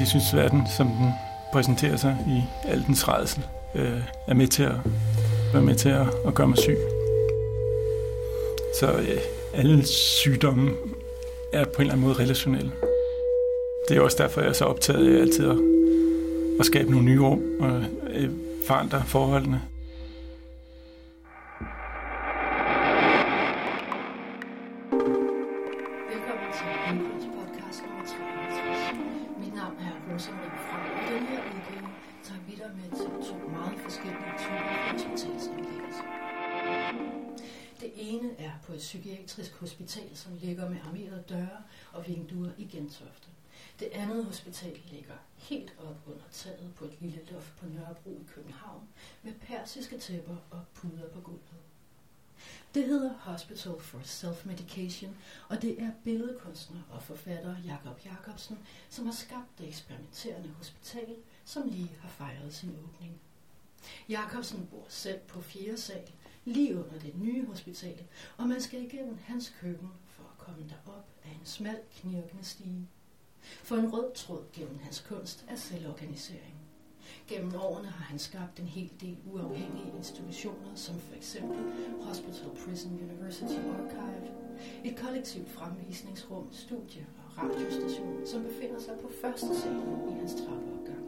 de synes, verden, som den præsenterer sig i al dens redsel, øh, er med til at, være med til at, at gøre mig syg. Så øh, alle sygdomme er på en eller anden måde relationelle. Det er også derfor, jeg er så optaget af altid at, at skabe nogle nye rum og øh, forandre forholdene. Optaget på et lille loft på Nørrebro i København med persiske tæpper og puder på gulvet. Det hedder Hospital for Self-Medication, og det er billedkunstner og forfatter Jakob Jakobsen, som har skabt det eksperimenterende hospital, som lige har fejret sin åbning. Jakobsen bor selv på 4. sal, lige under det nye hospital, og man skal igennem hans køkken for at komme derop af en smal, knirkende stige. For en rød tråd gennem hans kunst er selvorganisering. Gennem årene har han skabt en hel del uafhængige institutioner, som for eksempel Hospital Prison University Archive, et kollektivt fremvisningsrum, studie og radiostation, som befinder sig på første sal i hans trappeopgang.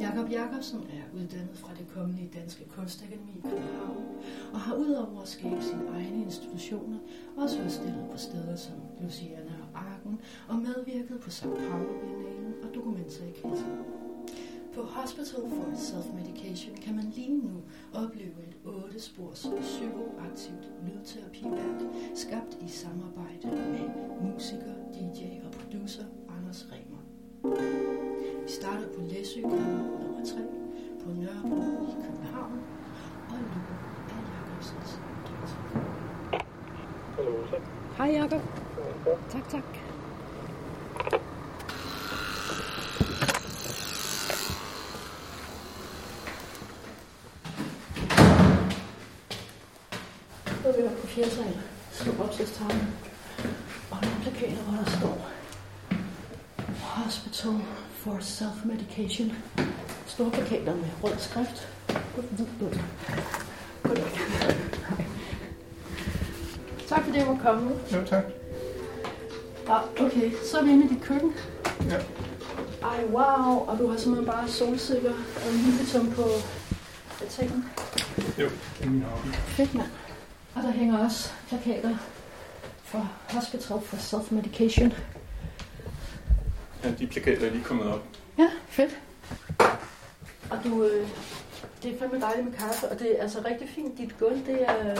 Jakob Jakobsen er uddannet fra det kommende Danske Kunstakademi i København, og har udover at skabe sine egne institutioner, også udstillet på steder som Luciana Arken, og medvirket på São Paulo Biennalen og Dokumenter i Kassen. På Hospital for Self-Medication kan man lige nu opleve et 8-spors psykoaktivt lydterapiværk, skabt i samarbejde med musiker, DJ og producer Anders Remer. Vi starter på Læsøgade nummer 3 på Nørrebro i København, og lytter af Jacobsens. Hallo, så. Hej Jacob. Tak, tak. Nu er vi oppe på fjerde sal. Slå opsigstavlen. Og nogle plakater, hvor der står Hospital for Self-Medication. Store plakater med rød skrift. Goddag. Tak fordi jeg måtte komme. Jo, tak. Ah, okay, så er vi inde i dit køkken. Ja. Ej, wow. Og du har simpelthen bare solsikker og lybetum på altanen. Jo, det er min hobby. Fedt, mand. Og der hænger også plakater for Hospital for Self-Medication. Ja, de plakater er lige kommet op. Ja, fedt. Og du, øh, det er fandme dejligt med kaffe, og det er altså rigtig fint. Dit gulv, det er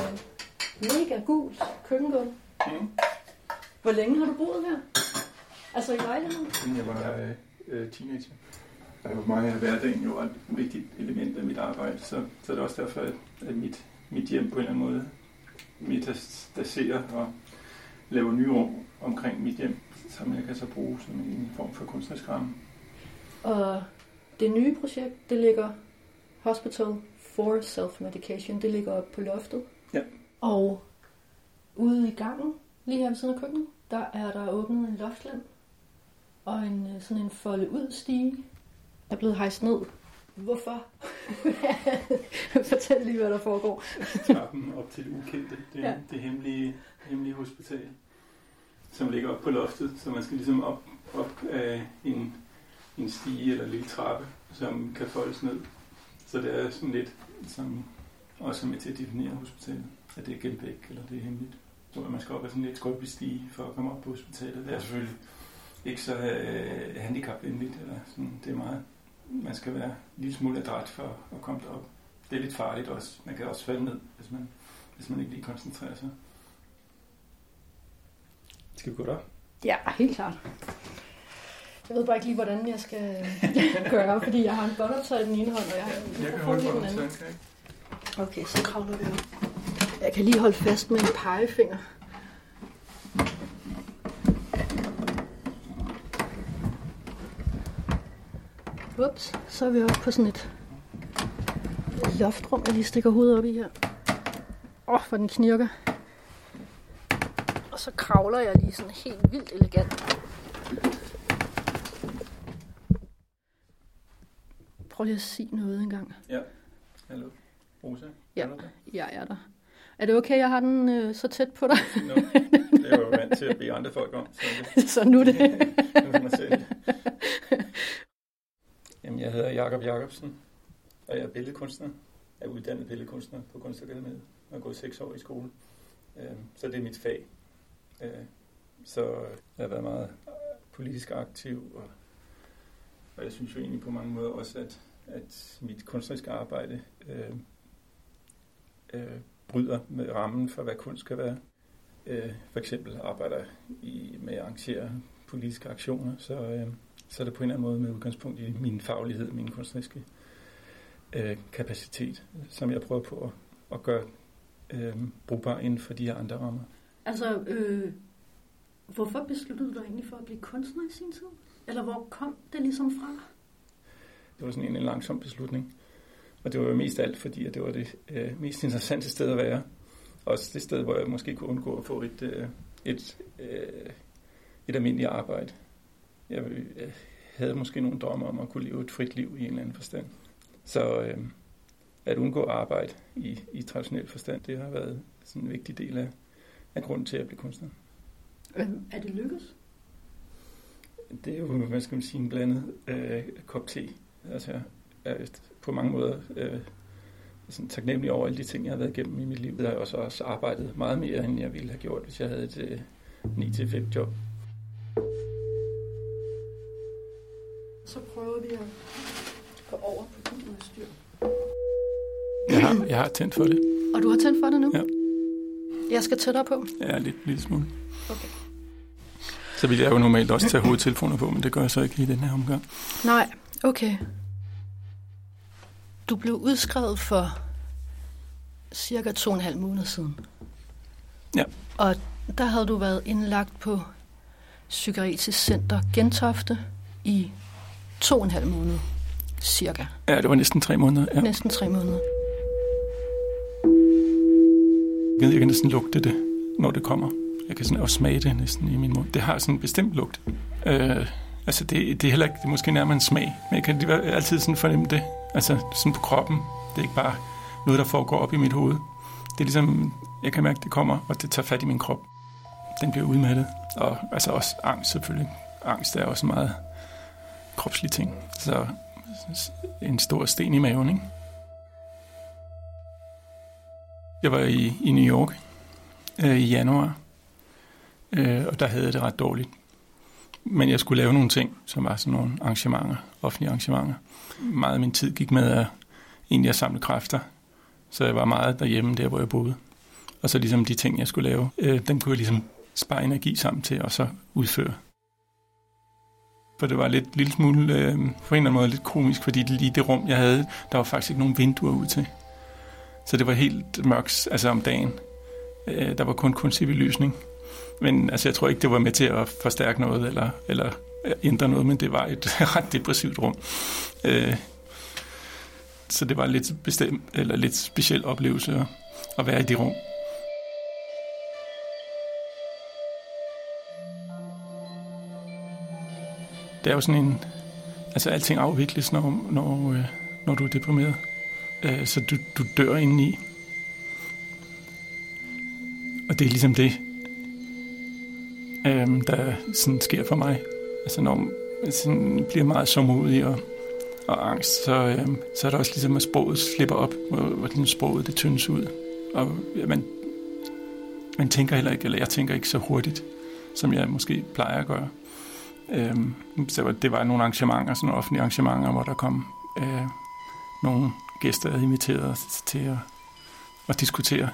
mega gult køkkengulv. Mm. Hvor længe har du boet her? Altså i lejligheden? Siden jeg var øh, øh, teenager. Og for mig er hverdagen jo et vigtigt element af mit arbejde, så, så er det også derfor, at, at mit, mit hjem på en eller anden måde metastaserer og laver nye rum omkring mit hjem, som jeg kan så bruge som en form for kunstnerisk ramme. Og det nye projekt, det ligger Hospital for Self-Medication. Det ligger oppe på loftet. Ja. Og ude i gangen, lige her ved siden af køkkenet, der er der åbnet en loftland. Og en øh, sådan en folde ud stige er blevet hejst ned. Hvorfor? Fortæl lige, hvad der foregår. Trappen op til det ukendte, det, Ja. det hemmelige, hemmelige hospital, som ligger op på loftet, så man skal ligesom op, op af en, en stige eller en lille trappe, som kan foldes ned. Så det er sådan lidt, som også med til at definere hospitalet, at det er gemt væk, eller det er hemmeligt. Så man skal op ad sådan lidt skrøbelig stige for at komme op på hospitalet. Det er selvfølgelig ikke så øh, handicapvenligt, eller sådan, det er meget, man skal være en lille smule adræt for at komme derop. Det er lidt farligt også. Man kan også falde ned, hvis man, hvis man ikke lige koncentrerer sig. Skal vi gå derop? Ja, helt klart. Jeg ved bare ikke lige, hvordan jeg skal gøre, fordi jeg har en båndoptager i den ene hånd, og jeg har en mikrofon i den anden. Okay, så kravler vi op. Jeg kan lige holde fast med en pegefinger. Ups, så er vi oppe på sådan et loftrum, jeg lige stikker hovedet op i her. Åh, oh, for den knirker. Og så kravler jeg lige sådan helt vildt elegant prøve lige at sige noget engang. Ja. Hallo. Rosa? Ja. Er? Jeg er der. Er det okay, jeg har den øh, så tæt på dig? Nå, det er jo vant til at bede andre folk om. Så det, så nu det. Jamen, jeg hedder Jakob Jacobsen, og jeg er billedkunstner. Jeg er uddannet billedkunstner på Kunstakademiet og har gået seks år i skole. Øhm, Så det er mit fag. Øh, Så jeg har været meget politisk aktiv, og, og jeg synes jo egentlig på mange måder også, at, at mit kunstneriske arbejde øh, øh, bryder med rammen for, hvad kunst skal være. Øh, for eksempel arbejder i, med at arrangere politiske aktioner, så, øh, så er det på en eller anden måde med udgangspunkt i min faglighed, min kunstneriske øh, kapacitet, som jeg prøver på at, at gøre øh, brugbar inden for de her andre rammer. Altså, øh, hvorfor besluttede du dig egentlig for at blive kunstner i sin tid? Eller hvor kom det ligesom fra? Det var sådan en, en langsom beslutning. Og det var jo mest alt, fordi at det var det øh, mest interessante sted at være. Også det sted, hvor jeg måske kunne undgå at få et, øh, et, øh, et almindeligt arbejde. Jeg, jeg havde måske nogle drømme om at kunne leve et frit liv i en eller anden forstand. Så øh, at undgå arbejde i, i traditionel forstand, det har været sådan en vigtig del af, af grunden til at blive kunstner. Øh, er det lykkedes? Det er jo, hvad skal man sige, en blandet øh, kop te. Altså, er på mange måder øh, sådan taknemmelig over alle de ting, jeg har været igennem i mit liv. Jeg har også, også arbejdet meget mere, end jeg ville have gjort, hvis jeg havde et øh, 9-5 job. Så prøver vi at gå over på din udstyr. Jeg har, jeg har tændt for det. Og du har tændt for det nu? Ja. Jeg skal tættere på. Ja, lidt, lidt smule. Okay. Så vil jeg jo normalt også tage hovedtelefoner på, men det gør jeg så ikke i den her omgang. Nej, okay. Du blev udskrevet for cirka to og en halv måned siden. Ja. Og der havde du været indlagt på Psykiatrisk Center Gentofte i to og en halv måned. Cirka. Ja, det var næsten tre måneder. Ja. Næsten tre måneder. Jeg, kan næsten lugte det, når det kommer. Jeg kan sådan også smage det næsten i min mund. Det har sådan en bestemt lugt. Øh, altså, det, det er heller ikke, det er måske nærmere en smag, men jeg kan altid sådan fornemme det. Altså, sådan på kroppen. Det er ikke bare noget, der foregår op i mit hoved. Det er ligesom, jeg kan mærke, det kommer, og det tager fat i min krop. Den bliver udmattet. Og altså også angst selvfølgelig. Angst er også en meget kropslig ting. Så en stor sten i maven, ikke? Jeg var i, i New York øh, i januar, øh, og der havde jeg det ret dårligt. Men jeg skulle lave nogle ting, som var sådan nogle arrangementer, offentlige arrangementer. Meget af min tid gik med at egentlig at samle kræfter, så jeg var meget derhjemme, der hvor jeg boede. Og så ligesom de ting, jeg skulle lave, øh, den kunne jeg ligesom spare energi sammen til, og så udføre. For det var lidt lille smule, øh, på en eller anden måde lidt komisk, fordi lige det rum, jeg havde, der var faktisk ikke nogen vinduer ud til. Så det var helt mørkt, altså om dagen. Øh, der var kun kunstig belysning. Men altså, jeg tror ikke, det var med til at forstærke noget eller, eller ændre noget, men det var et ret depressivt rum. Øh, så det var en lidt, bestemt, eller lidt speciel oplevelse at, at være i det rum. Det er jo sådan en... Altså, alting afvikles, når, når, øh, når du er deprimeret. Øh, så du, du dør indeni. Og det er ligesom det, øh, der sådan sker for mig. Altså, når man sådan bliver meget sommermodig og, og angst, så, øh, så er det også ligesom, at sproget slipper op, hvor, hvor den sproget det tyndes ud. Og ja, man, man tænker heller ikke, eller jeg tænker ikke så hurtigt, som jeg måske plejer at gøre. Øhm, så det var nogle arrangementer, sådan nogle offentlige arrangementer, hvor der kom øh, nogle gæster, der havde inviteret os til at, at diskutere.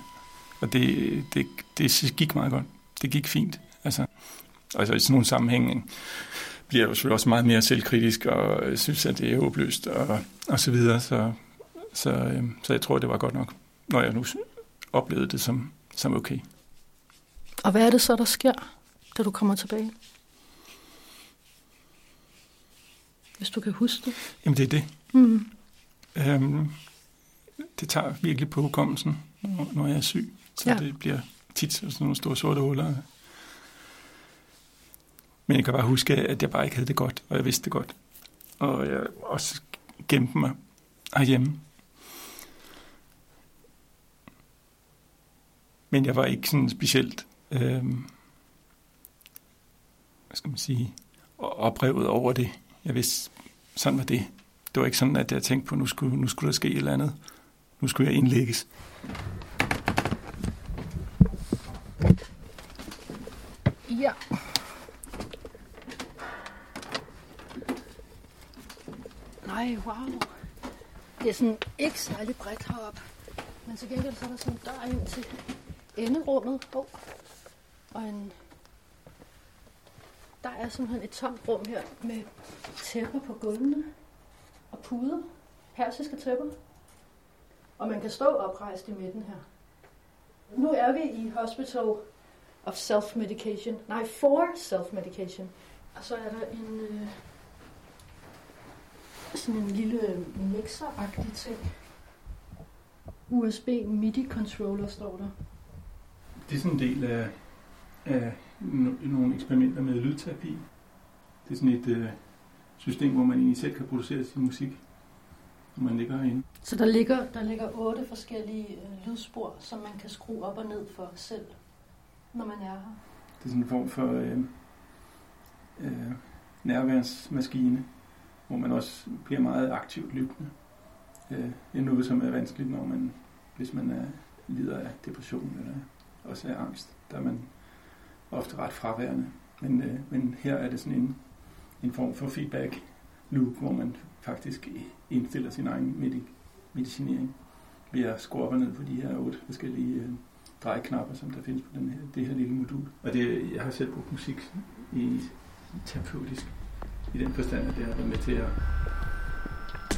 Og det, det, det gik meget godt. Det gik fint. Altså, altså i sådan nogle sammenhæng bliver jeg jo selvfølgelig også meget mere selvkritisk, og synes, at det er håbløst, og, og så videre. Så, så, øh, så jeg tror, det var godt nok, når jeg nu oplevede det som, som okay. Og hvad er det så, der sker, da du kommer tilbage? Hvis du kan huske det. Jamen, det er det. Mm. Øhm, det tager virkelig på hukommelsen, når, når jeg er syg. Så ja. det bliver tit sådan nogle store sorte huller. Men jeg kan bare huske, at jeg bare ikke havde det godt, og jeg vidste det godt. Og jeg også gemte mig herhjemme. Men jeg var ikke sådan specielt, øh, hvad skal man sige, oprevet over det. Jeg vidste, sådan var det. Det var ikke sådan, at jeg tænkte på, nu skulle, nu skulle der ske et eller andet. Nu skulle jeg indlægges. Ja. Ej, wow. Det er sådan ikke særlig bredt heroppe. Men til gengæld så er der sådan en dør ind til enderummet. Oh. Og en... Der er simpelthen et tomt rum her med tæpper på gulvene og puder. Persiske tæpper. Og man kan stå oprejst i midten her. Nu er vi i Hospital of Self-Medication. Nej, for Self-Medication. Og så er der en... Øh, sådan en lille mixer-agtig ting. USB MIDI-controller står der. Det er sådan en del af, af nogle eksperimenter med lydterapi. Det er sådan et øh, system, hvor man egentlig selv kan producere sin musik, når man ligger herinde. Så der ligger, der ligger otte forskellige øh, lydspor, som man kan skrue op og ned for selv, når man er her. Det er sådan en form for øh, øh, nærværsmaskine, hvor man også bliver meget aktivt lyttende. Øh, det noget, som er vanskeligt, når man, hvis man er, lider af depression eller også af angst. Der er man ofte ret fraværende. Men, øh, men her er det sådan en, en form for feedback loop, hvor man faktisk indstiller sin egen medi- medicinering ved at skrue op og ned på de her otte forskellige øh, drejeknapper, som der findes på den her, det her lille modul. Og det, jeg har selv brugt musik i terapeutisk i den forstand, at det har været med til at,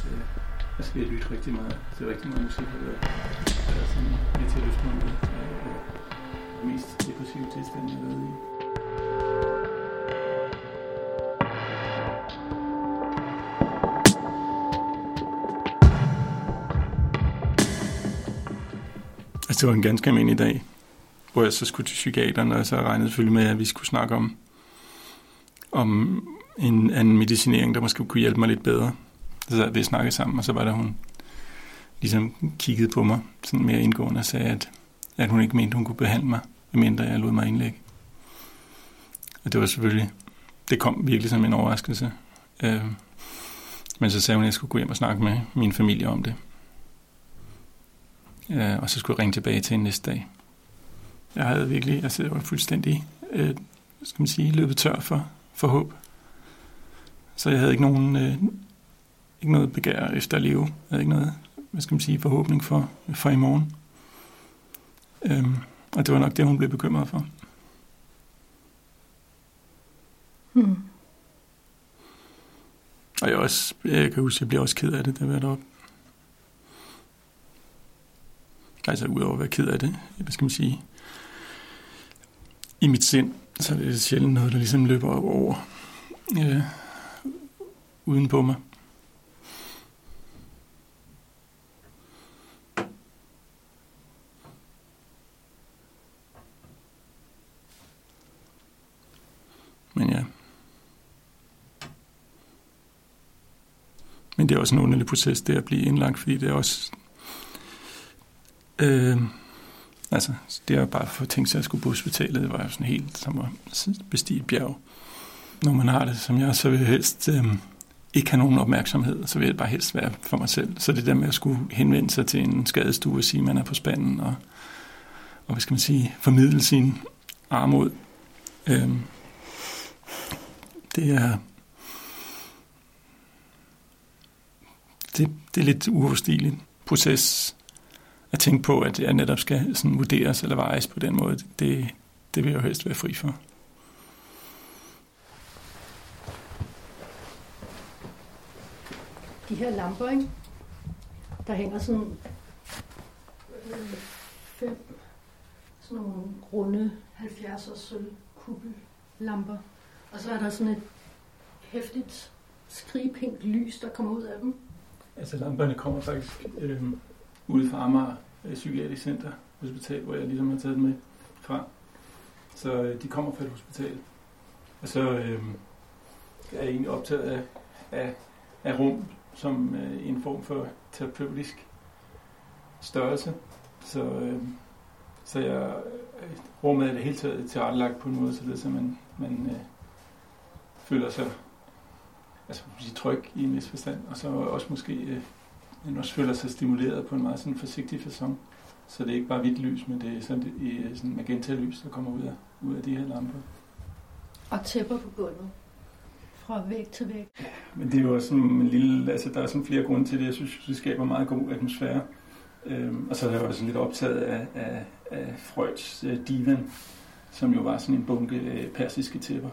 øh, at skal lytte rigtig meget til rigtig meget musik, har været, været sådan med til at løfte mig ud af øh, de mest depressive tilstand, jeg har været i. Altså, det var en ganske almindelig dag, hvor jeg så skulle til psykiateren, og så regnede selvfølgelig med, at vi skulle snakke om, om en anden medicinering, der måske kunne hjælpe mig lidt bedre. Så sad vi snakkede sammen, og så var der hun ligesom kiggede på mig sådan mere indgående og sagde, at, at hun ikke mente, hun kunne behandle mig, medmindre jeg lod mig indlægge. Og det var selvfølgelig, det kom virkelig som en overraskelse. Øh, men så sagde hun, at jeg skulle gå hjem og snakke med min familie om det. Øh, og så skulle jeg ringe tilbage til en næste dag. Jeg havde virkelig, altså jeg var fuldstændig, øh, skal man sige, løbet tør for, for håb. Så jeg havde ikke nogen, øh, ikke noget begær efter at leve. Jeg havde ikke noget, hvad skal man sige, forhåbning for, for i morgen. Øhm, og det var nok det, hun blev bekymret for. Hmm. Og jeg, også, jeg kan huske, jeg bliver også ked af det, da jeg var deroppe. Altså udover at være ked af det, hvad skal man sige, i mit sind, så er det sjældent noget, der ligesom løber over øh, uden på mig. Men ja. Men det er også en underlig proces, det at blive indlagt, fordi det er også... Øh, altså, det er bare for at tænke sig at skulle på hospitalet, det var jo sådan helt som at bestige et bjerg. Når man har det som jeg, så vil jeg helst øh, ikke have nogen opmærksomhed, så vil det bare helst være for mig selv. Så det der med at skulle henvende sig til en skadestue og sige, at man er på spanden, og, og hvad skal man sige, formidle sin armod. Øh, det er det, det er lidt uoverstigeligt proces at tænke på, at jeg netop skal sådan vurderes eller vejes på den måde. Det, det vil jeg jo helst være fri for. De her lamper, ikke? Der hænger sådan øh, fem sådan nogle runde 70'er sølvkubbellamper. Og så er der sådan et hæftigt skrigepink lys, der kommer ud af dem. Altså lamperne kommer faktisk øh, ude fra Amager øh, Psykiatrisk Center Hospital, hvor jeg ligesom har taget dem med fra. Så øh, de kommer fra et hospital. Og så øh, er jeg egentlig optaget af, af, af rum, som øh, en form for terapeutisk størrelse. Så, øh, så jeg, øh, rummet er det hele taget tilrettelagt på en måde, så, det, så man, man øh, føler sig altså, tryg i en vis forstand, og så også måske øh, man også føler sig stimuleret på en meget sådan forsigtig façon. Så det er ikke bare hvidt lys, men det er sådan, det, sådan magenta lys, der kommer ud af, ud af de her lamper. Og tæpper på gulvet. Fra væg til væg. Men det er jo også sådan en lille, altså der er sådan flere grunde til det. Jeg synes, det skaber meget god atmosfære. Øhm, og så er jeg også lidt optaget af, af, af Freuds uh, divan, som jo var sådan en bunke uh, persiske tæpper.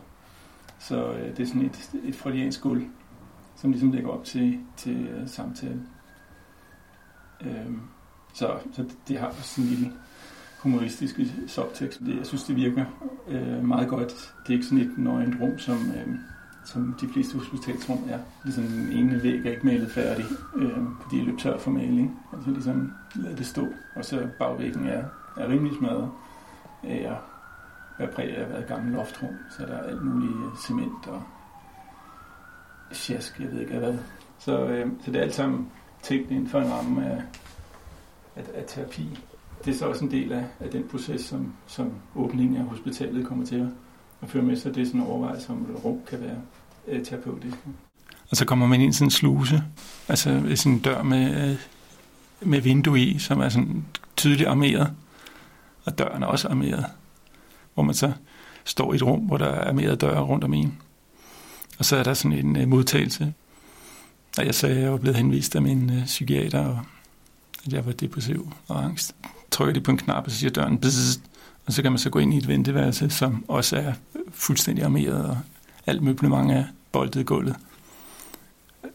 Så uh, det er sådan et, et freudiansk guld, som ligesom lægger op til, til uh, samtale. Øhm, så, så det har også sådan en lille humoristisk subtekst. Det, jeg synes, det virker uh, meget godt. Det er ikke sådan et nøgent rum, som... Uh, som de fleste hospitalsrum er. Ligesom den ene væg er ikke malet færdig, øh, fordi jeg løb tør for maling. Altså ligesom lad det stå, og så bagvæggen er, er rimelig smadret af at være præget af at være et gammelt loftrum, så der er alt muligt øh, cement og sjask, jeg ved ikke hvad. Så, øh, så det er alt sammen tænkt inden for en ramme af, af, af terapi. Det er så også en del af, af den proces, som, som åbningen af hospitalet kommer til at, og føre med sig. Det er sådan en overvejelse om, hvor rum kan være øh, terapeutisk. Og så kommer man ind i sådan en sluse, altså sådan en dør med, øh, med vindue i, som er sådan tydeligt armeret, og døren er også armeret, hvor man så står i et rum, hvor der er armeret døre rundt om en. Og så er der sådan en øh, modtagelse. Og jeg sagde, at jeg var blevet henvist af min øh, psykiater, og at jeg var depressiv og angst. Trykker de på en knap, og så siger døren, bzzz, og så kan man så gå ind i et venteværelse, som også er fuldstændig armeret, og alt møblement er boltet i gulvet.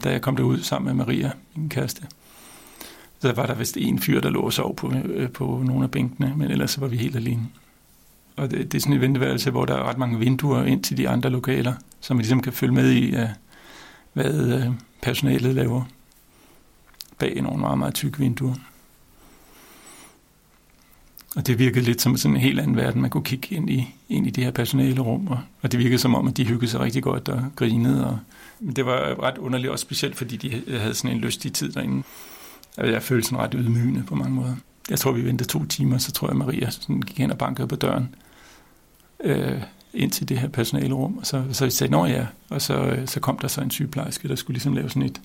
Da jeg kom derud sammen med Maria, min kæreste, så var der vist en fyr, der lå og sov på, øh, på nogle af bænkene, men ellers var vi helt alene. Og det, det er sådan et venteværelse, hvor der er ret mange vinduer ind til de andre lokaler, så man ligesom kan følge med i, øh, hvad øh, personalet laver bag nogle meget, meget tykke vinduer. Og det virkede lidt som sådan en helt anden verden, man kunne kigge ind i, ind i det her personale rum, og, og det virkede som om, at de hyggede sig rigtig godt og grinede. Og, men det var ret underligt, også specielt fordi de havde sådan en lystig tid derinde. Altså, jeg følte sådan ret ydmygende på mange måder. Jeg tror, vi ventede to timer, så tror jeg, Maria sådan gik hen og bankede på døren øh, ind til det her personale rum. Og så, så sagde, jeg, ja, og så, øh, så kom der så en sygeplejerske, der skulle ligesom lave sådan et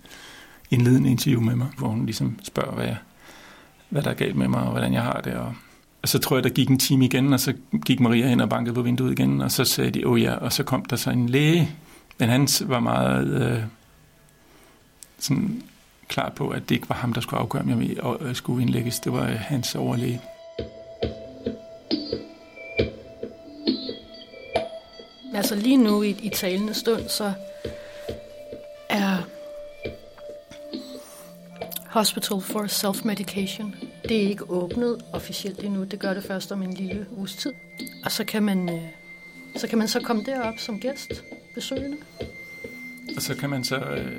indledende interview med mig, hvor hun ligesom spørger, hvad, jeg, hvad der er galt med mig, og hvordan jeg har det, og og så tror jeg, der gik en time igen, og så gik Maria hen og bankede på vinduet igen, og så sagde de, åh oh ja, og så kom der så en læge. Men han var meget øh, sådan klar på, at det ikke var ham, der skulle afgøre, om jeg øh, skulle indlægges. Det var øh, hans overlæge. Altså lige nu i, i talende stund, så er Hospital for Self-Medication. Det er ikke åbnet officielt endnu. Det gør det først om en lille uges tid. Og så kan man, øh, så, kan man så komme derop som gæst, besøgende. Og så kan man så øh,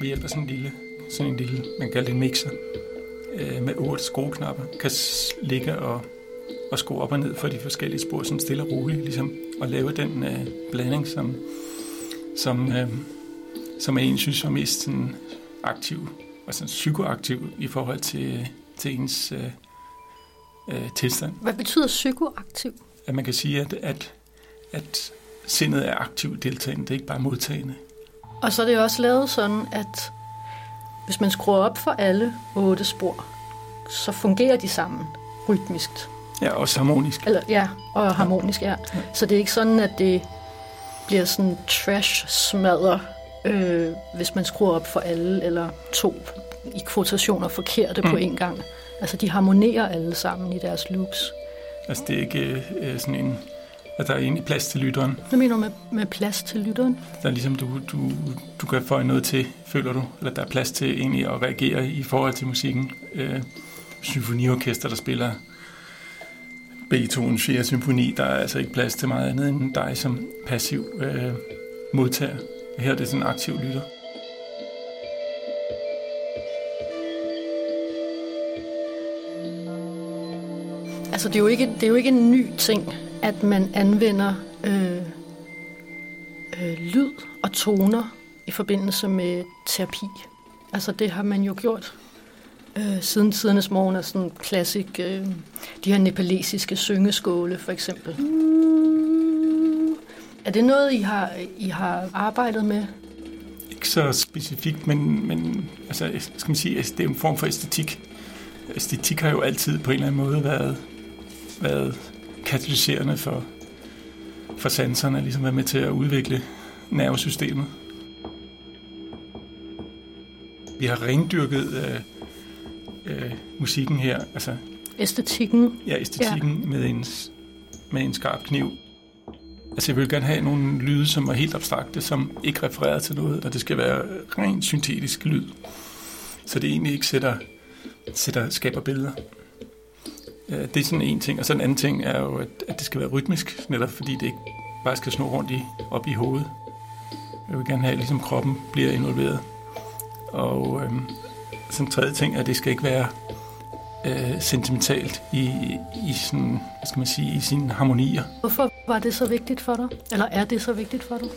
ved hjælp af sådan en lille, sådan en lille man kalder det en mixer, øh, med otte skrueknapper, kan ligge og, og skrue op og ned for de forskellige spor, sådan stille og roligt, ligesom og lave den øh, blanding, som, som, øh, som en synes var mest sådan, aktiv altså psykoaktiv i forhold til, til ens øh, øh, tilstand. Hvad betyder psykoaktiv? At man kan sige, at, at, at sindet er aktivt deltagende, det er ikke bare modtagende. Og så er det også lavet sådan, at hvis man skruer op for alle otte spor, så fungerer de sammen rytmisk. Ja, og harmonisk. Eller, ja, og harmonisk, ja. ja. Så det er ikke sådan, at det bliver sådan trash-smadret øh, hvis man skruer op for alle eller to i kvotationer forkerte mm. på en gang. Altså de harmonerer alle sammen i deres loops. Altså det er ikke øh, sådan en, at der er egentlig plads til lytteren. Hvad mener du med, med plads til lytteren? Der er ligesom, du, du, du kan få noget til, føler du, eller der er plads til egentlig at reagere i forhold til musikken. Øh, symfoniorkester, der spiller Beethovens 4. symfoni, der er altså ikke plads til meget andet end dig som passiv øh, modtager. Her er det sådan en aktiv lytter. Altså, det er jo ikke, det er jo ikke en ny ting, at man anvender øh, øh, lyd og toner i forbindelse med terapi. Altså det har man jo gjort øh, siden tidernes morgen, er sådan klassik, øh, de her nepalesiske syngeskåle for eksempel. Er det noget, I har, I har arbejdet med? Ikke så specifikt, men, men altså, skal man sige, det er en form for æstetik. Æstetik har jo altid på en eller anden måde været, været katalyserende for, for sanserne, ligesom været med til at udvikle nervesystemet. Vi har rendyrket øh, øh, musikken her, altså Æstetikken. ja, æstetikken ja. med en, med en skarp kniv. Altså jeg vil gerne have nogle lyde, som er helt abstrakte, som ikke refererer til noget, og det skal være rent syntetisk lyd. Så det egentlig ikke sætter, sætter skaber billeder. Det er sådan en ting. Og så en anden ting er jo, at, at det skal være rytmisk, netop fordi det ikke bare skal snurre rundt i, op i hovedet. Jeg vil gerne have, at ligesom kroppen bliver involveret. Og øhm, som tredje ting er, at det skal ikke være øh, sentimentalt i, i, sådan, hvad skal man sige, i sine harmonier. Hvorfor var det så vigtigt for dig? Eller er det så vigtigt for dig?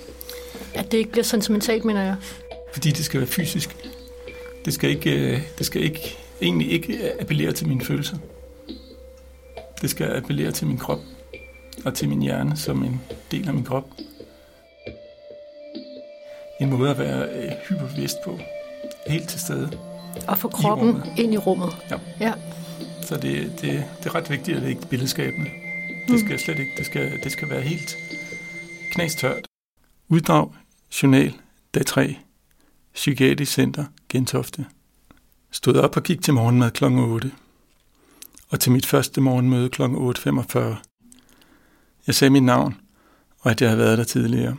At det ikke bliver sentimentalt, mener jeg. Fordi det skal være fysisk. Det skal ikke, øh, det skal ikke, egentlig ikke appellere til mine følelser. Det skal appellere til min krop og til min hjerne som en del af min krop. En måde at være øh, hyperbevidst på. Helt til stede. Og få kroppen rummet. ind i rummet. Ja. ja. Så det, det, det er ret vigtigt, at det ikke er billedskabende. Det skal slet ikke. Det skal, det skal være helt knastørt. Uddrag, journal, dag 3, Psykiatrisk Center, Gentofte. Stod op og gik til morgenmad kl. 8. Og til mit første morgenmøde kl. 8.45. Jeg sagde mit navn, og at jeg havde været der tidligere.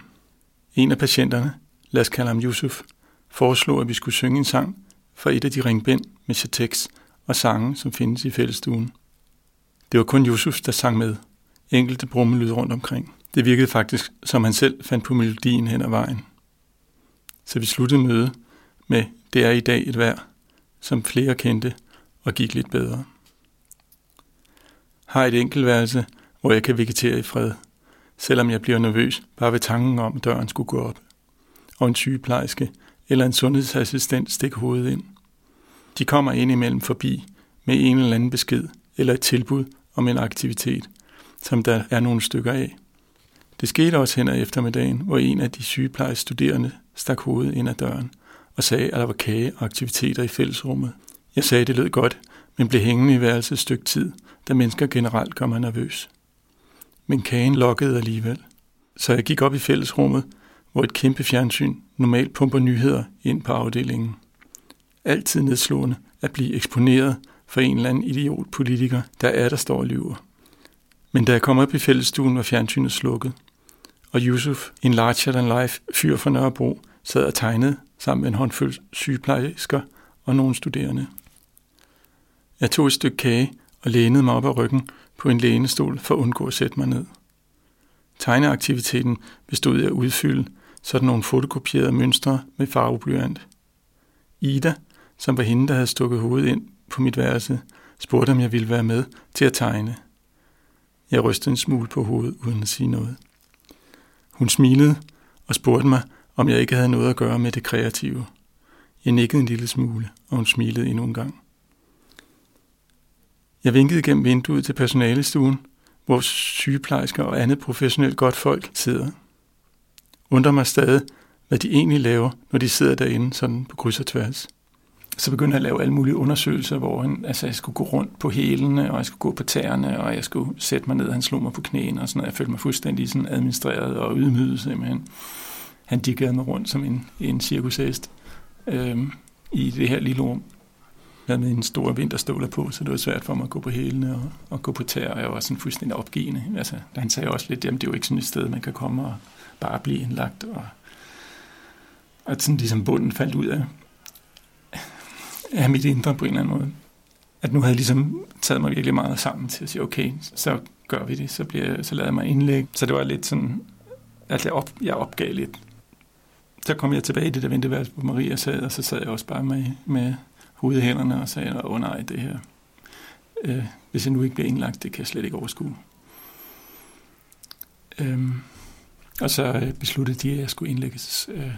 En af patienterne, lad os kalde ham Yusuf, foreslog, at vi skulle synge en sang fra et af de ringbind med Chatex og sange, som findes i fællestuen. Det var kun Yusuf, der sang med. Enkelte brummelyde rundt omkring. Det virkede faktisk, som han selv fandt på melodien hen ad vejen. Så vi sluttede møde med Det er i dag et vejr, som flere kendte og gik lidt bedre. Har et enkeltværelse, hvor jeg kan vegetere i fred, selvom jeg bliver nervøs bare ved tanken om, at døren skulle gå op. Og en sygeplejerske eller en sundhedsassistent stikker hovedet ind. De kommer ind imellem forbi med en eller anden besked eller et tilbud om en aktivitet, som der er nogle stykker af. Det skete også hen ad eftermiddagen, hvor en af de sygeplejestuderende stak hovedet ind ad døren og sagde, at der var kage og aktiviteter i fællesrummet. Jeg sagde, at det lød godt, men blev hængende i værelset et stykke tid, da mennesker generelt gør mig nervøs. Men kagen lokkede alligevel. Så jeg gik op i fællesrummet, hvor et kæmpe fjernsyn normalt pumper nyheder ind på afdelingen. Altid nedslående at blive eksponeret for en eller anden idiot politiker, der er der står og lyver. Men da jeg kom op i fællestuen, var fjernsynet slukket, og Yusuf, en larger than life fyr fra Nørrebro, sad og tegnede sammen med en håndfuld sygeplejersker og nogle studerende. Jeg tog et stykke kage og lænede mig op ad ryggen på en lænestol for at undgå at sætte mig ned. Tegneaktiviteten bestod af at udfylde sådan nogle fotokopierede mønstre med farveblyant. Ida, som var hende, der havde stukket hovedet ind på mit værelse, spurgte, om jeg ville være med til at tegne. Jeg rystede en smule på hovedet uden at sige noget. Hun smilede og spurgte mig, om jeg ikke havde noget at gøre med det kreative. Jeg nikkede en lille smule, og hun smilede endnu en gang. Jeg vinkede gennem vinduet til personalestuen, hvor sygeplejersker og andet professionelt godt folk sidder. Undrer mig stadig, hvad de egentlig laver, når de sidder derinde sådan på kryds og tværs. Så begyndte jeg at lave alle mulige undersøgelser, hvor han, altså, jeg skulle gå rundt på hælene, og jeg skulle gå på tæerne, og jeg skulle sætte mig ned, og han slog mig på knæene og sådan noget. Jeg følte mig fuldstændig sådan administreret og ydmyget simpelthen. Han diggede mig rundt som en, en cirkushest øhm, i det her lille rum. Jeg havde med en stor vinterstøvler på, så det var svært for mig at gå på hælene og, og gå på tæer, og jeg var sådan fuldstændig opgivende. Altså, han sagde også lidt, at det er jo ikke sådan et sted, man kan komme og bare blive indlagt, og og sådan ligesom bunden faldt ud af, af mit indre på en eller anden måde. At nu havde jeg ligesom taget mig virkelig meget sammen til at sige, okay, så gør vi det, så, bliver, så lader jeg mig indlægge. Så det var lidt sådan, at jeg, op, jeg opgav lidt. Så kom jeg tilbage i det der venteværelse, hvor Maria sad, og så sad jeg også bare med, med hovedet i hænderne og sagde, åh oh, nej, det her, øh, hvis jeg nu ikke bliver indlagt, det kan jeg slet ikke overskue. Øhm, og så øh, besluttede de, at jeg skulle indlægges øh,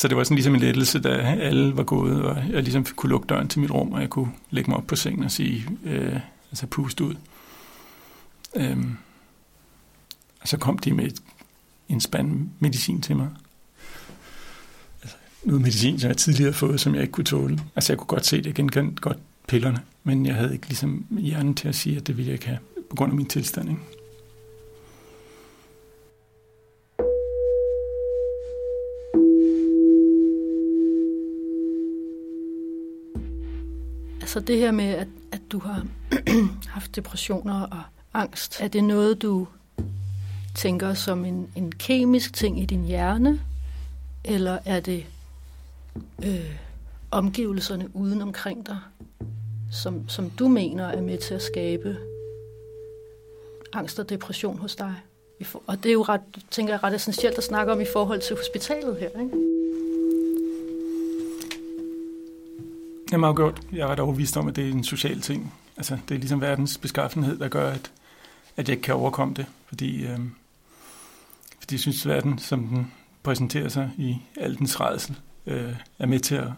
så det var sådan ligesom en lettelse, da alle var gået, og jeg ligesom kunne lukke døren til mit rum, og jeg kunne lægge mig op på sengen og sige, øh, altså puste ud. Øhm, og så kom de med et, en spand medicin til mig. Altså, noget medicin, som jeg tidligere havde fået, som jeg ikke kunne tåle. Altså jeg kunne godt se det, genkendte godt pillerne, men jeg havde ikke ligesom hjernen til at sige, at det ville jeg ikke have, på grund af min tilstand. Ikke? Altså det her med, at, at du har haft depressioner og angst, er det noget, du tænker som en, en kemisk ting i din hjerne, eller er det øh, omgivelserne uden omkring dig, som, som du mener er med til at skabe angst og depression hos dig? Og det er jo ret, tænker jeg, ret essentielt at snakke om i forhold til hospitalet her, ikke? Jamen afgjort. Jeg er ret overbevist om, at det er en social ting. Altså, det er ligesom verdens beskaffenhed, der gør, at, at jeg ikke kan overkomme det. Fordi, øh, fordi jeg synes, at verden, som den præsenterer sig i al dens redsel, øh, er med til at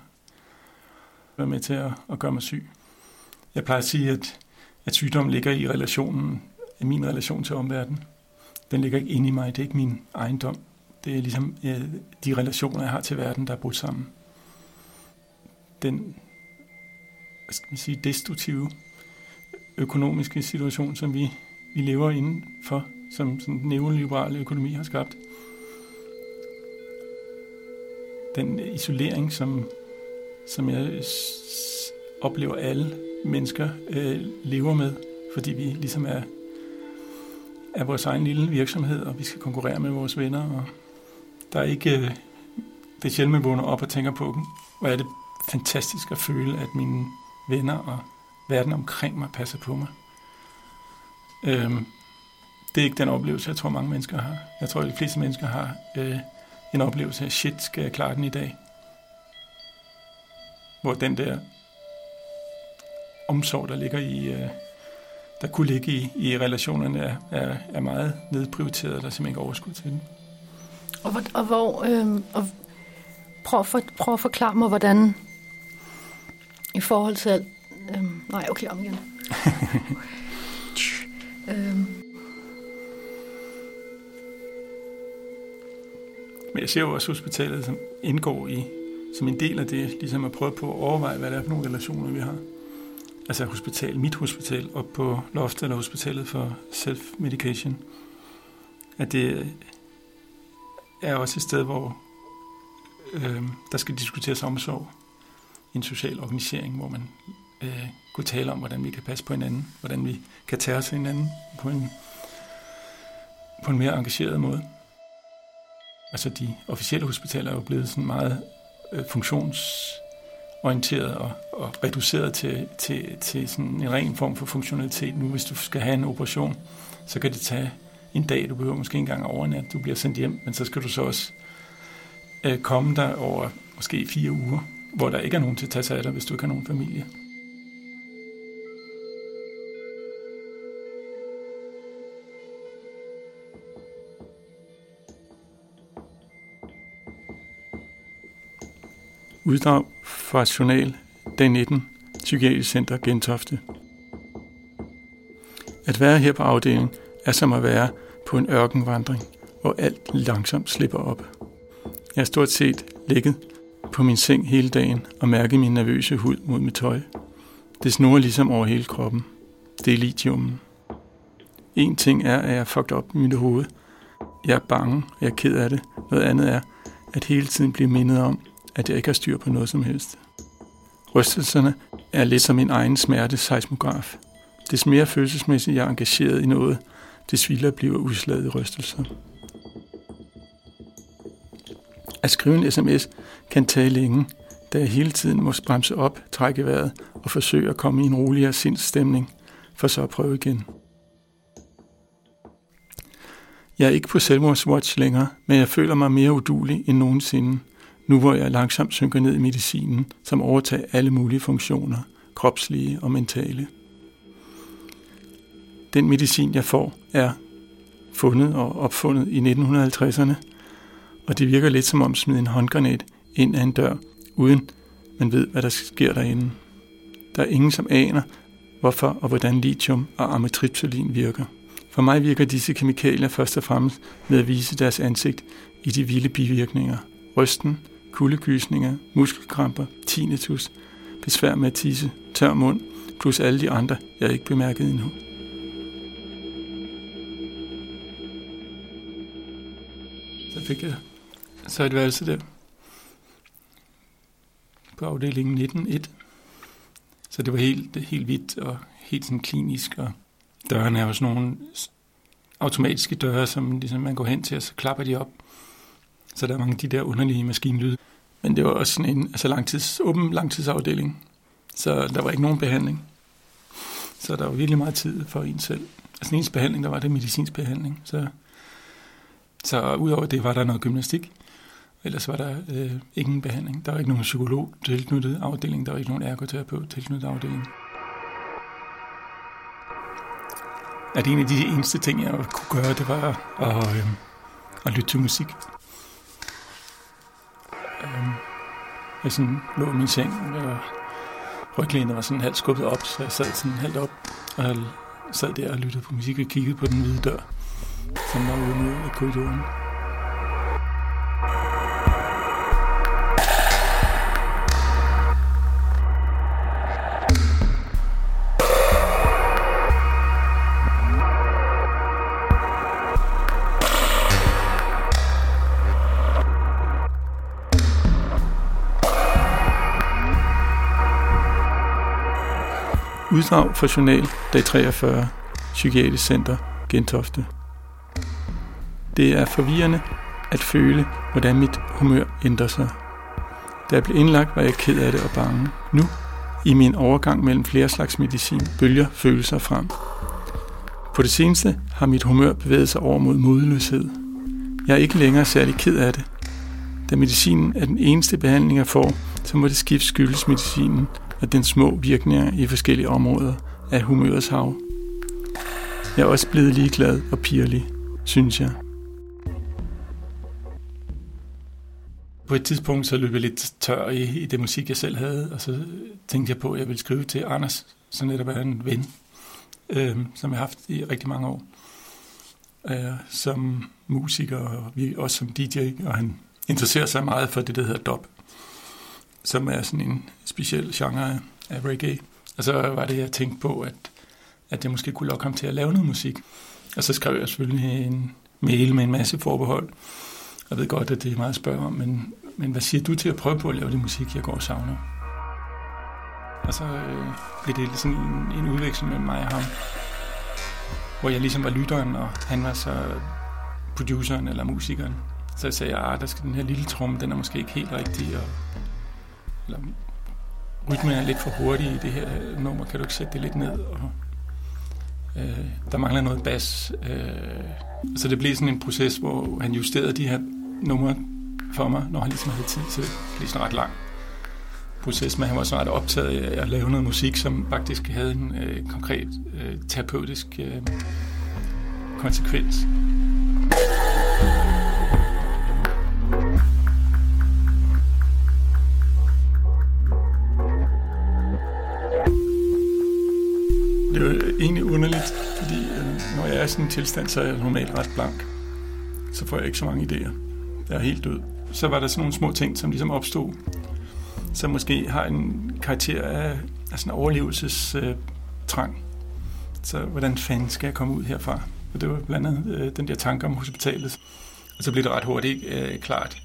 være med til at, at gøre mig syg. Jeg plejer at sige, at, at sygdommen ligger i relationen, i min relation til omverdenen. Den ligger ikke inde i mig, det er ikke min ejendom. Det er ligesom øh, de relationer, jeg har til verden, der er brudt sammen. Den hvad skal man sige, destruktive økonomiske situation, som vi, vi lever inden for, som, som den neoliberale økonomi har skabt. Den isolering, som, som jeg oplever alle mennesker øh, lever med, fordi vi ligesom er, er vores egen lille virksomhed, og vi skal konkurrere med vores venner. Og der er ikke... Øh, det er sjældent, man vågner op og tænker på, hvor er det fantastisk at føle, at mine venner og verden omkring mig passer på mig. Øhm, det er ikke den oplevelse, jeg tror mange mennesker har. Jeg tror, at de fleste mennesker har øh, en oplevelse af, shit, skal jeg klare den i dag? Hvor den der omsorg, der ligger i, øh, der kunne ligge i, i relationerne, er, er, er meget nedprioriteret, og der er simpelthen ikke overskud til den. Og, hvor, og, hvor, øh, og prøv, for, prøv at forklare mig, hvordan i forhold til alt... Øhm, nej, okay, om igen. øhm. Men jeg ser jo også hospitalet, som indgår i, som en del af det, ligesom at prøve på at overveje, hvad det er for nogle relationer, vi har. Altså hospital, mit hospital, op på loftet eller hospitalet for self-medication. At det er også et sted, hvor øh, der skal diskuteres omsorg en social organisering, hvor man øh, kunne tale om, hvordan vi kan passe på hinanden, hvordan vi kan tage os hinanden på en, på en mere engageret måde. Altså de officielle hospitaler er jo blevet sådan meget øh, funktionsorienteret og, og reduceret til, til, til sådan en ren form for funktionalitet. Nu hvis du skal have en operation, så kan det tage en dag, du behøver måske engang overnat, du bliver sendt hjem, men så skal du så også øh, komme der over måske fire uger, hvor der ikke er nogen til at tage sig af dig, hvis du ikke har nogen familie. Uddrag fra journal dag 19, Psykiatrisk Center Gentofte. At være her på afdelingen er som at være på en ørkenvandring, hvor alt langsomt slipper op. Jeg er stort set ligget på min seng hele dagen og mærke min nervøse hud mod mit tøj. Det snurrer ligesom over hele kroppen. Det er litiumen. En ting er, at jeg er fucked op i mit hoved. Jeg er bange, og jeg er ked af det. Noget andet er, at hele tiden blive mindet om, at jeg ikke har styr på noget som helst. Rystelserne er lidt som min egen smerte seismograf. Des mere følelsesmæssigt jeg er engageret i noget, des vildere bliver udslaget i rystelser. At skrive en sms kan tage længe, da jeg hele tiden må bremse op, trække vejret og forsøge at komme i en roligere sindsstemning, for så at prøve igen. Jeg er ikke på selvmordswatch længere, men jeg føler mig mere udulig end nogensinde, nu hvor jeg langsomt synker ned i medicinen, som overtager alle mulige funktioner, kropslige og mentale. Den medicin, jeg får, er fundet og opfundet i 1950'erne, og det virker lidt som om smide en håndgranat ind ad en dør, uden man ved, hvad der sker derinde. Der er ingen, som aner, hvorfor og hvordan lithium og amitriptylin virker. For mig virker disse kemikalier først og fremmest med at vise deres ansigt i de vilde bivirkninger. Rysten, kuldegysninger, muskelkramper, tinnitus, besvær med at tisse, tør mund, plus alle de andre, jeg ikke bemærket endnu. Så fik jeg så et værelse der på afdelingen 19.1. Så det var helt, helt hvidt og helt sådan klinisk, og dørene er jo sådan nogle automatiske døre, som ligesom man går hen til, og så klapper de op. Så der er mange af de der underlige maskinlyde. Men det var også sådan en altså langtids, åben langtidsafdeling, så der var ikke nogen behandling. Så der var virkelig meget tid for en selv. Altså ens behandling, der var det medicinsk behandling. Så, så udover det var der noget gymnastik. Ellers var der øh, ingen behandling. Der var ikke nogen psykolog tilknyttet afdeling. Der var ikke nogen ergoterapeut tilknyttet afdeling. At en af de eneste ting, jeg kunne gøre, det var at, øh, at lytte til musik. Øh, jeg sådan lå i min seng, og ryglænet var sådan halvt skubbet op, så jeg sad sådan halvt op, og sad der og lyttede på musik og kiggede på den hvide dør, som var ude mod korridoren. Uddrag fra journal dag 43, Psykiatrisk Center, Gentofte. Det er forvirrende at føle, hvordan mit humør ændrer sig. Da jeg blev indlagt, var jeg ked af det og bange. Nu, i min overgang mellem flere slags medicin, bølger følelser frem. På det seneste har mit humør bevæget sig over mod modløshed. Jeg er ikke længere særlig ked af det. Da medicinen er den eneste behandling, jeg får, så må det skift skyldes medicinen, og den små virkninger i forskellige områder af humørets hav. Jeg er også blevet ligeglad og pirlig, synes jeg. På et tidspunkt så løb jeg lidt tør i, i det musik, jeg selv havde, og så tænkte jeg på, at jeg ville skrive til Anders, som netop er en ven, øh, som jeg har haft i rigtig mange år, øh, som musiker og vi, også som DJ, og han interesserer sig meget for det, der hedder dub som er sådan en speciel genre af reggae. Og så var det, jeg tænkte på, at, at jeg måske kunne lokke ham til at lave noget musik. Og så skrev jeg selvfølgelig en mail med en masse forbehold. Jeg ved godt, at det er meget at spørge om, men, men hvad siger du til at prøve på at lave det musik, jeg går og savner? Og så øh, blev det sådan en, en udveksling mellem mig og ham, hvor jeg ligesom var lytteren, og han var så produceren eller musikeren. Så jeg sagde, at ah, der skal den her lille tromme, den er måske ikke helt rigtig, og eller rytmen er lidt for hurtig i det her nummer, kan du ikke sætte det lidt ned? Og, øh, der mangler noget bas. Øh, så det blev sådan en proces, hvor han justerede de her numre for mig, når han ligesom havde tid til det. Det blev sådan ret lang proces, men han var så ret optaget af at lave noget musik, som faktisk havde en øh, konkret øh, terapeutisk øh, konsekvens. Det er egentlig underligt, fordi øh, når jeg er i sådan en tilstand, så er jeg normalt ret blank. Så får jeg ikke så mange idéer. Jeg er helt død. Så var der sådan nogle små ting, som ligesom opstod, som måske har en karakter af, af sådan en overlevelsestrang. Øh, så hvordan fanden skal jeg komme ud herfra? Og det var blandt andet øh, den der tanke om hospitalet. Og så blev det ret hurtigt øh, klart,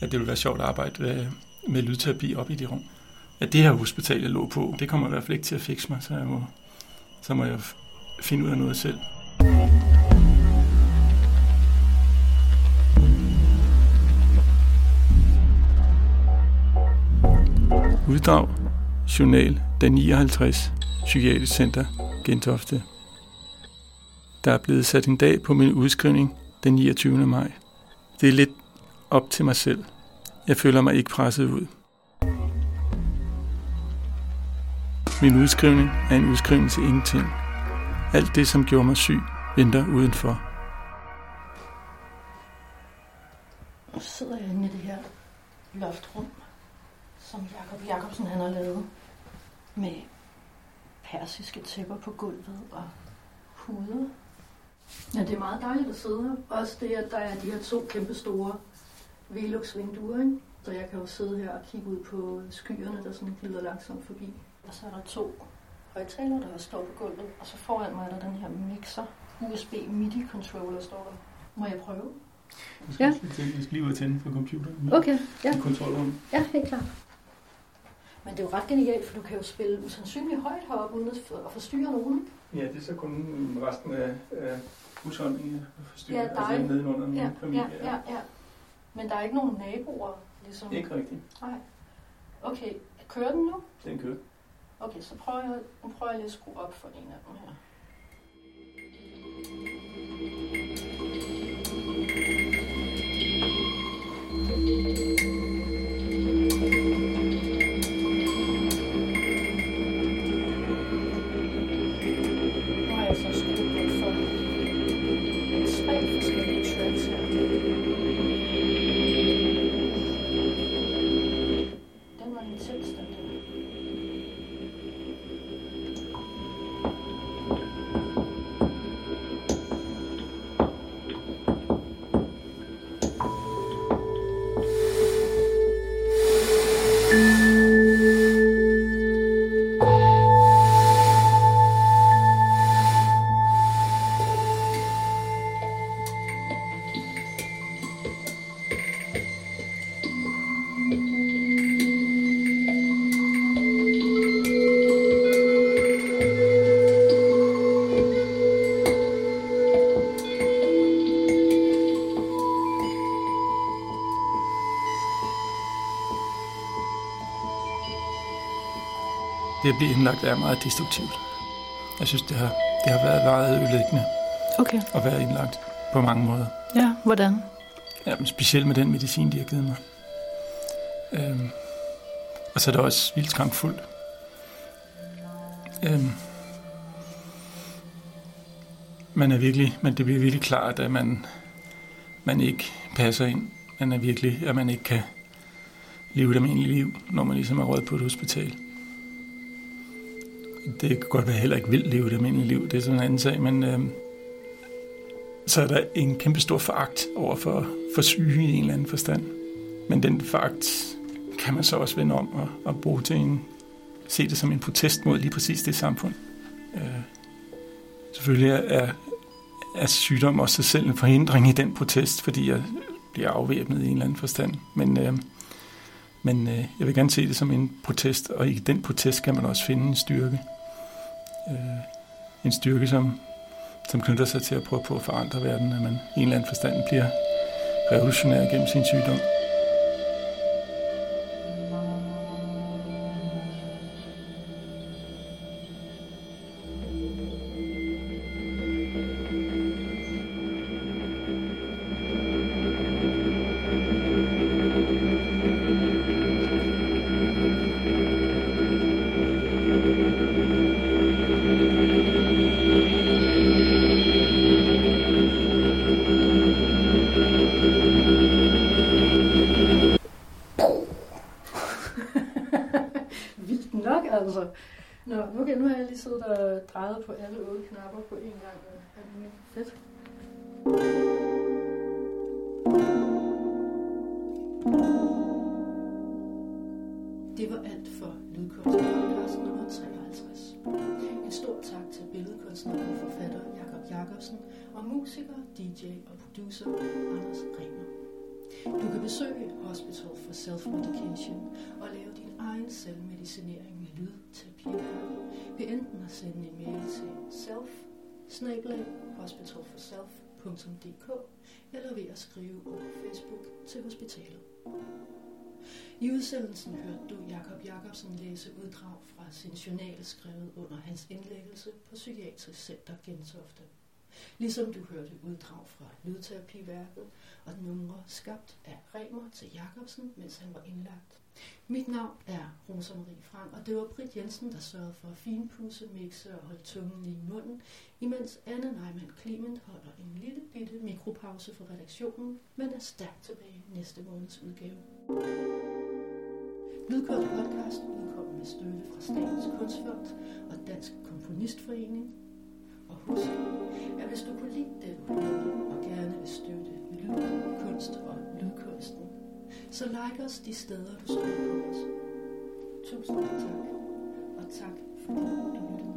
at det ville være sjovt at arbejde øh, med lydterapi op i det rum. At det her hospital, jeg lå på, det kommer i hvert fald ikke til at fikse mig, så jeg må så må jeg finde ud af noget selv. Uddrag, journal, den 59, Psykiatrisk Center, Gentofte. Der er blevet sat en dag på min udskrivning den 29. maj. Det er lidt op til mig selv. Jeg føler mig ikke presset ud. Min udskrivning er en udskrivning til ingenting. Alt det, som gjorde mig syg, venter udenfor. Og så sidder jeg inde i det her loftrum, som Jakob Jakobsen han har lavet med persiske tæpper på gulvet og puder. Ja, det er meget dejligt at sidde her. Også det, at der er de her to kæmpe store Velux-vinduer, så jeg kan jo sidde her og kigge ud på skyerne, der sådan glider langsomt forbi. Og så er der to højtalere, der står på gulvet, og så foran mig er der den her mixer, USB MIDI-controller, står der. Må jeg prøve? Du skal, Ja. skal lige ud og tænde for computeren. Okay, ja. I kontrolrummet. Ja, helt klart. Men det er jo ret genialt, for du kan jo spille usandsynligt højt heroppe, uden at for- at forstyrre nogen. Ja, det er så kun resten af, af husholdningen der forstyrrer. Ja, dig. altså nedenunder min Ja, familie. ja, ja, ja. Men der er ikke nogen naboer, ligesom... Ikke rigtigt. Nej. Okay, kører den nu? Den kører. Okay, så prøver jeg, nu prøver jeg lige at skrue op for en af dem her. Nu Det at blive indlagt er meget destruktivt. Jeg synes, det har, det har været meget ødelæggende Okay. at være indlagt på mange måder. Ja, hvordan? Ja, men specielt med den medicin, de har givet mig. Øhm, og så er det også vildt skræmfuldt. Øhm, man er virkelig, men det bliver virkelig klart, at man, man ikke passer ind. Man er virkelig, at man ikke kan leve et almindeligt liv, når man ligesom er råd på et hospital. Det kan godt være, at jeg heller ikke vil leve et almindeligt liv, det er sådan en anden sag, men øh, så er der en kæmpe stor foragt over for, for syge i en eller anden forstand. Men den foragt kan man så også vende om og, og bruge til en, se det som en protest mod lige præcis det samfund. Øh, selvfølgelig er, er, er sygdom også sig selv en forhindring i den protest, fordi jeg bliver afvæbnet i en eller anden forstand. Men, øh, men øh, jeg vil gerne se det som en protest, og i den protest kan man også finde en styrke. Øh, en styrke, som som knytter sig til at prøve på at forandre verden, at man i en eller anden forstand bliver revolutionær gennem sin sygdom. Musiker, DJ og producer Anders Remer. Du kan besøge Hospital for Self-Medication og lave din egen selvmedicinering med lydterapi ved enten at sende en mail til self hospitalforself.dk eller ved at skrive over Facebook til hospitalet. I udsendelsen hørte du Jakob Jakobsen læse uddrag fra sin journal skrevet under hans indlæggelse på Psykiatrisk Center Gentofte. Ligesom du hørte uddrag fra lydterapiværket og numre skabt af Remer til Jakobsen, mens han var indlagt. Mit navn er Rosa Marie Frank, og det var Britt Jensen, der sørgede for at finpudse, mixe og holde tungen i munden, imens Anne Neumann Clement holder en lille bitte mikropause for redaktionen, men er stærkt tilbage næste måneds udgave. Lydkort podcast udkommer med støtte fra Statens Kunstfond og Dansk Komponistforening. Husk, at hvis du kunne lide den og gerne vil støtte lyd, kunst og lydkunsten, så like os de steder, du støtter på os. Tusind tak, og tak fordi du lyttede.